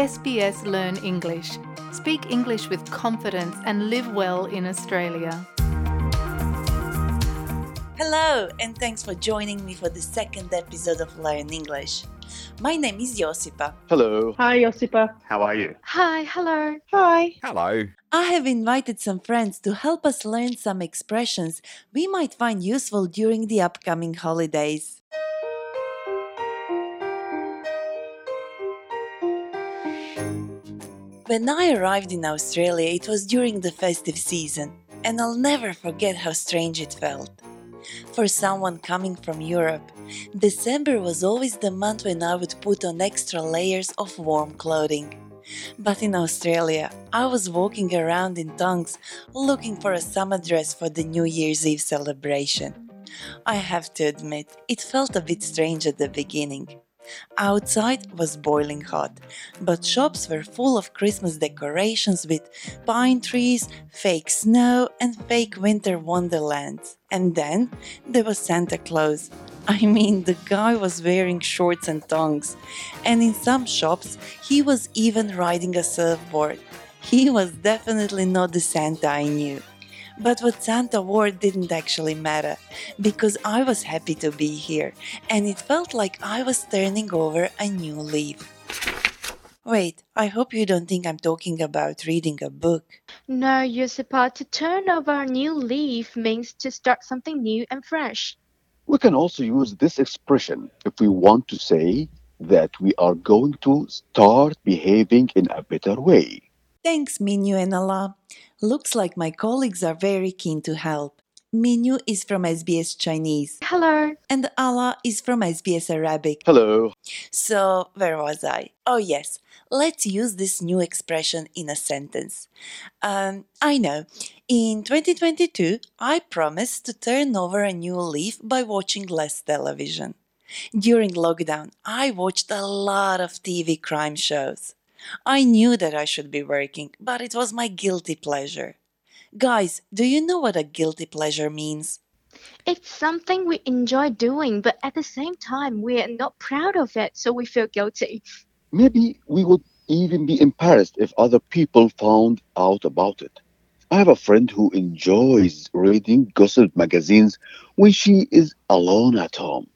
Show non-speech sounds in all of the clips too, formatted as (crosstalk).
SBS Learn English. Speak English with confidence and live well in Australia. Hello, and thanks for joining me for the second episode of Learn English. My name is Josipa. Hello. Hi, Josipa. How are you? Hi, hello. Hi. Hello. I have invited some friends to help us learn some expressions we might find useful during the upcoming holidays. When I arrived in Australia, it was during the festive season, and I'll never forget how strange it felt. For someone coming from Europe, December was always the month when I would put on extra layers of warm clothing. But in Australia, I was walking around in tongues looking for a summer dress for the New Year's Eve celebration. I have to admit, it felt a bit strange at the beginning. Outside was boiling hot, but shops were full of Christmas decorations with pine trees, fake snow, and fake winter wonderlands. And then there was Santa Claus. I mean, the guy was wearing shorts and tongs, and in some shops, he was even riding a surfboard. He was definitely not the Santa I knew. But what Santa wore didn't actually matter, because I was happy to be here, and it felt like I was turning over a new leaf. Wait, I hope you don't think I'm talking about reading a book. No, Josipa, to turn over a new leaf means to start something new and fresh. We can also use this expression if we want to say that we are going to start behaving in a better way. Thanks, Minyu and Allah. Looks like my colleagues are very keen to help. Minyu is from SBS Chinese, Hello. and Allah is from SBS Arabic. Hello. So, where was I? Oh, yes. Let's use this new expression in a sentence. Um, I know. In 2022, I promised to turn over a new leaf by watching less television. During lockdown, I watched a lot of TV crime shows. I knew that I should be working, but it was my guilty pleasure. Guys, do you know what a guilty pleasure means? It's something we enjoy doing, but at the same time, we are not proud of it, so we feel guilty. Maybe we would even be embarrassed if other people found out about it. I have a friend who enjoys reading gossip magazines when she is alone at home.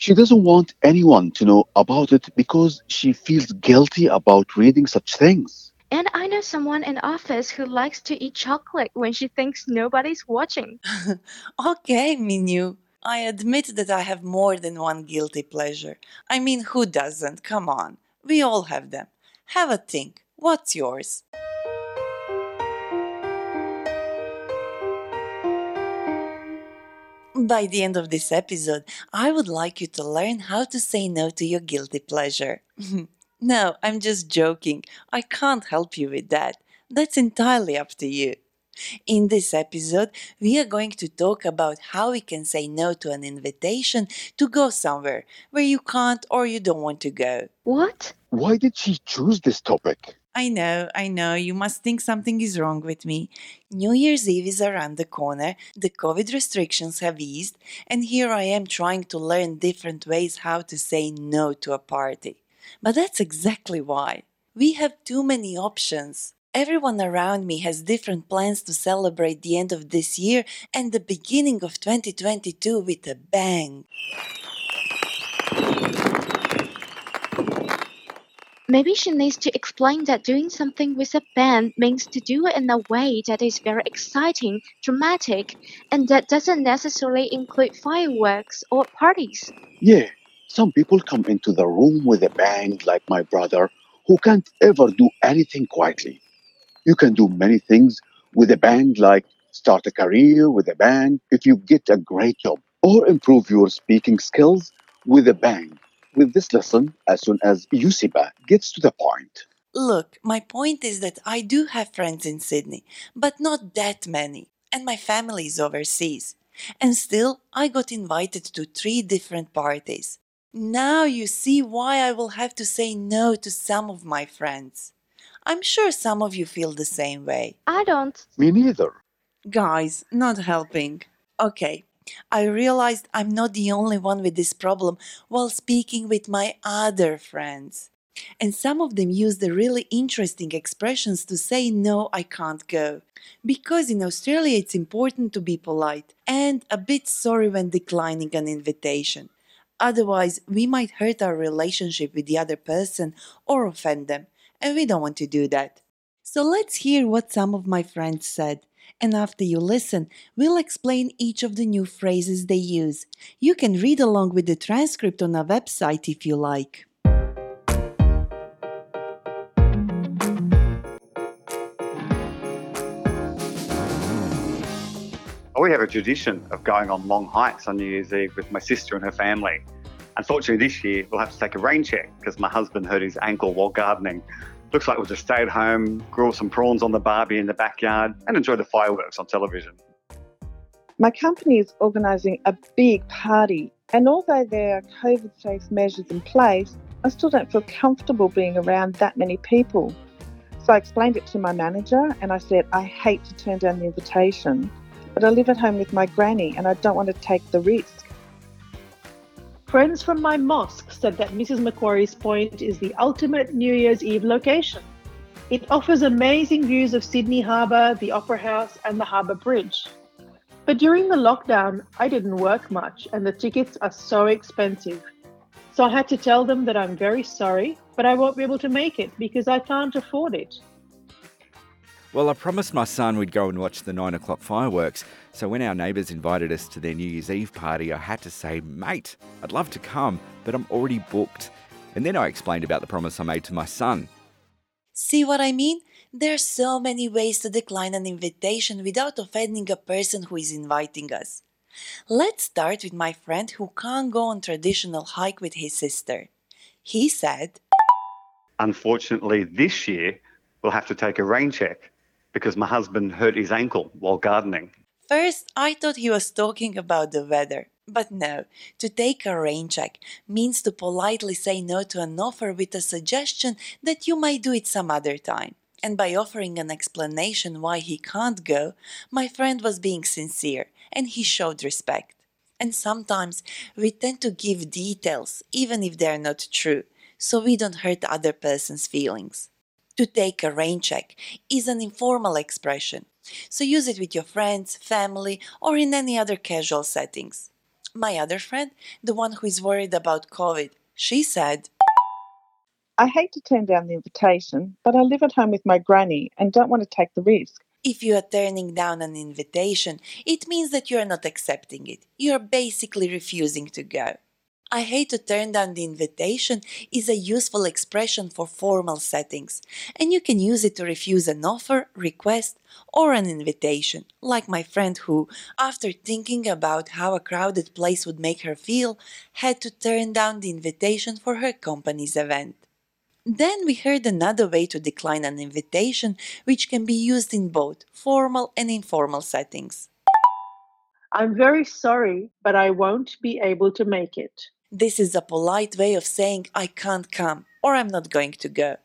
She doesn't want anyone to know about it because she feels guilty about reading such things. And I know someone in office who likes to eat chocolate when she thinks nobody's watching. (laughs) Okay, Minyu. I admit that I have more than one guilty pleasure. I mean, who doesn't? Come on. We all have them. Have a think. What's yours? By the end of this episode, I would like you to learn how to say no to your guilty pleasure. (laughs) no, I'm just joking. I can't help you with that. That's entirely up to you. In this episode, we are going to talk about how we can say no to an invitation to go somewhere where you can't or you don't want to go. What? Why did she choose this topic? I know, I know, you must think something is wrong with me. New Year's Eve is around the corner, the COVID restrictions have eased, and here I am trying to learn different ways how to say no to a party. But that's exactly why. We have too many options. Everyone around me has different plans to celebrate the end of this year and the beginning of 2022 with a bang. Maybe she needs to explain that doing something with a band means to do it in a way that is very exciting, dramatic, and that doesn't necessarily include fireworks or parties. Yeah, some people come into the room with a bang, like my brother, who can't ever do anything quietly. You can do many things with a bang, like start a career with a bang if you get a great job, or improve your speaking skills with a bang. With this lesson, as soon as Josipa gets to the point. Look, my point is that I do have friends in Sydney, but not that many, and my family is overseas. And still, I got invited to three different parties. Now you see why I will have to say no to some of my friends. I'm sure some of you feel the same way. I don't. Me neither. Guys, not helping. Okay, I realized I'm not the only one with this problem while speaking with my other friends. And some of them use the really interesting expressions to say, No, I can't go. Because in Australia it's important to be polite and a bit sorry when declining an invitation. Otherwise, we might hurt our relationship with the other person or offend them, and we don't want to do that. So let's hear what some of my friends said. And after you listen, we'll explain each of the new phrases they use. You can read along with the transcript on our website if you like. Oh, we have a tradition of going on long hikes on New Year's Eve with my sister and her family. Unfortunately, this year we'll have to take a rain check because my husband hurt his ankle while gardening. Looks like we'll just stay at home, grill some prawns on the barbie in the backyard, and enjoy the fireworks on television. My company is organising a big party, and although there are COVID safe measures in place, I still don't feel comfortable being around that many people. So I explained it to my manager and I said, I hate to turn down the invitation, but I live at home with my granny and I don't want to take the risk. Friends from my mosque said that Mrs. Macquarie's Point is the ultimate New Year's Eve location. It offers amazing views of Sydney Harbour, the Opera House, and the Harbour Bridge. But during the lockdown, I didn't work much and the tickets are so expensive. So I had to tell them that I'm very sorry, but I won't be able to make it because I can't afford it. Well, I promised my son we'd go and watch the nine o'clock fireworks. So when our neighbours invited us to their New Year's Eve party, I had to say, mate, I'd love to come, but I'm already booked. And then I explained about the promise I made to my son. See what I mean? There are so many ways to decline an invitation without offending a person who is inviting us. Let's start with my friend who can't go on traditional hike with his sister. He said, Unfortunately, this year we'll have to take a rain check because my husband hurt his ankle while gardening. First, I thought he was talking about the weather. But no, to take a rain check means to politely say no to an offer with a suggestion that you might do it some other time. And by offering an explanation why he can't go, my friend was being sincere and he showed respect. And sometimes we tend to give details even if they are not true, so we don't hurt other person's feelings. To take a rain check is an informal expression, so use it with your friends, family, or in any other casual settings. My other friend, the one who is worried about COVID, she said, I hate to turn down the invitation, but I live at home with my granny and don't want to take the risk. If you are turning down an invitation, it means that you are not accepting it. You are basically refusing to go. I hate to turn down the invitation is a useful expression for formal settings, and you can use it to refuse an offer, request, or an invitation, like my friend who, after thinking about how a crowded place would make her feel, had to turn down the invitation for her company's event. Then we heard another way to decline an invitation, which can be used in both formal and informal settings. I'm very sorry, but I won't be able to make it. This is a polite way of saying I can't come or I'm not going to go.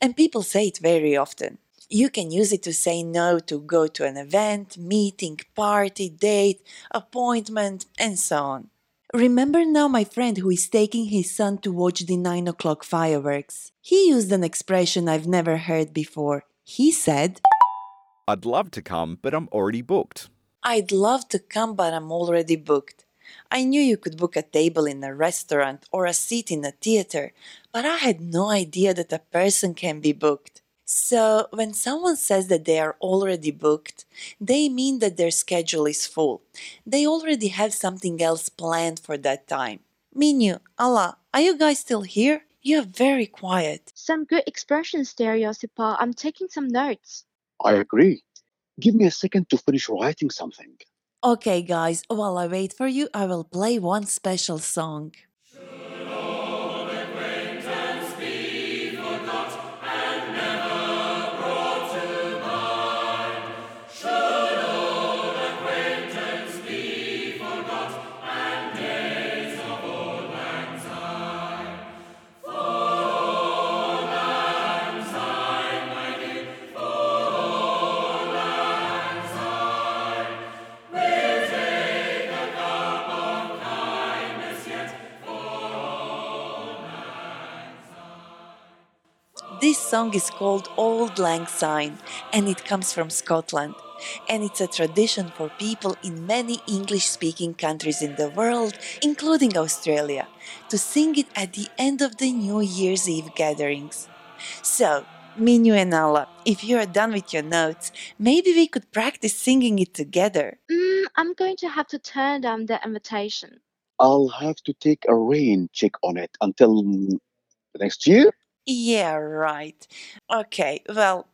And people say it very often. You can use it to say no to go to an event, meeting, party, date, appointment, and so on. Remember now my friend who is taking his son to watch the 9 o'clock fireworks. He used an expression I've never heard before. He said, I'd love to come, but I'm already booked. I'd love to come, but I'm already booked. I knew you could book a table in a restaurant or a seat in a theater, but I had no idea that a person can be booked. So, when someone says that they are already booked, they mean that their schedule is full. They already have something else planned for that time. Minyu, Allah, are you guys still here? You're very quiet. Some good expressions there, Josipa. I'm taking some notes. I agree. Give me a second to finish writing something. Okay, guys, while I wait for you, I will play one special song. This song is called Auld Lang Syne and it comes from Scotland. And it's a tradition for people in many English speaking countries in the world, including Australia, to sing it at the end of the New Year's Eve gatherings. So, Minyu and Allah, if you are done with your notes, maybe we could practice singing it together. Mm, I'm going to have to turn down the invitation. I'll have to take a rain check on it until next year. Yeah, right. Okay, well,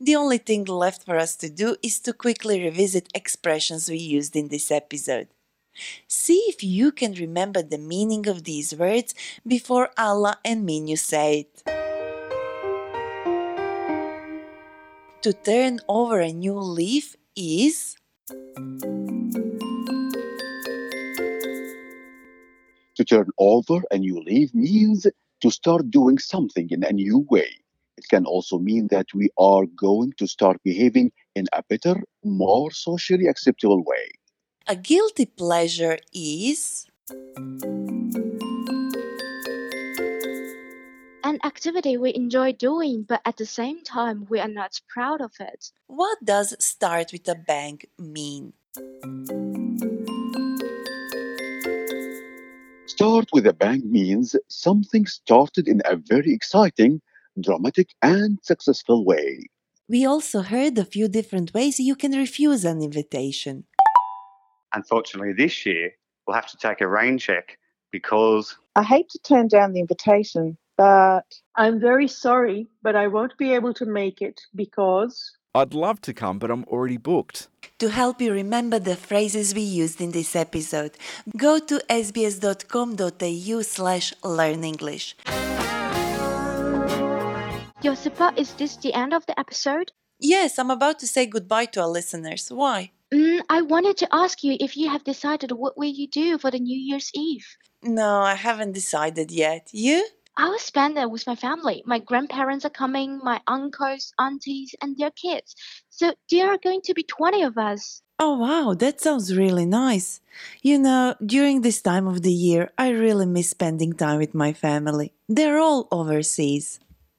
the only thing left for us to do is to quickly revisit expressions we used in this episode. See if you can remember the meaning of these words before Allah and Minyu say it. To turn over a new leaf is To turn over a new leaf means to start doing something in a new way. It can also mean that we are going to start behaving in a better, more socially acceptable way. a guilty pleasure is An activity we enjoy doing, but at the same time, we are not proud of it. what does start with a bang mean? Start with a bang means something started in a very exciting, dramatic, and successful way. We also heard a few different ways you can refuse an invitation. Unfortunately, this year we'll have to take a rain check because I hate to turn down the invitation, but I'm very sorry, but I won't be able to make it because I'd love to come, but I'm already booked. To help you remember the phrases we used in this episode, go to sbs.com.au slash learn English. Josipa, is this the end of the episode? Yes, I'm about to say goodbye to our listeners. Why? Mm, I wanted to ask you if you have decided what will you do for the New Year's Eve. No, I haven't decided yet. You? I will spend it with my family. My grandparents are coming, my uncles, aunties, and their kids. So there are going to be 20 of us. Oh, wow, that sounds really nice. You know, during this time of the year, I really miss spending time with my family. They're all overseas.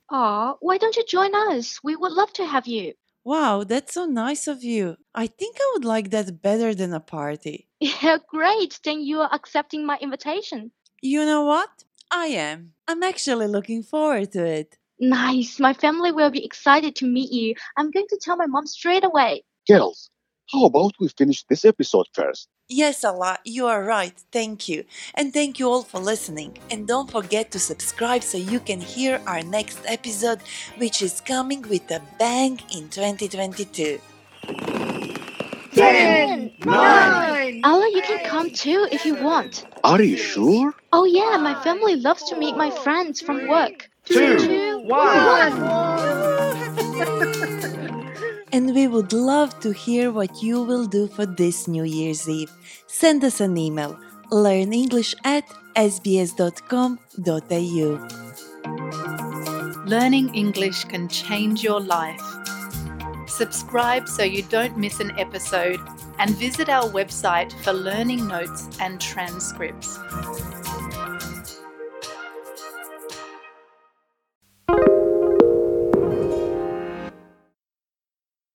Aw, why don't you join us? We would love to have you. Wow, that's so nice of you. I think I would like that better than a party. (laughs) Yeah, great. Then you are accepting my invitation. You know what? I am. I'm actually looking forward to it. Nice. My family will be excited to meet you. I'm going to tell my mom straight away. Girls, how about we finish this episode first? Yes, Allah, you are right. Thank you. And thank you all for listening. And don't forget to subscribe so you can hear our next episode, which is coming with a bang in 2022. Ten, nine, Allah, you can come too if you want. Are you sure? Oh, yeah, my family loves to meet my friends from work. two, one. (laughs) And we would love to hear what you will do for this New Year's Eve. Send us an email learnenglish at sbs.com.au. Learning English can change your life. Subscribe so you don't miss an episode and visit our website for learning notes and transcripts.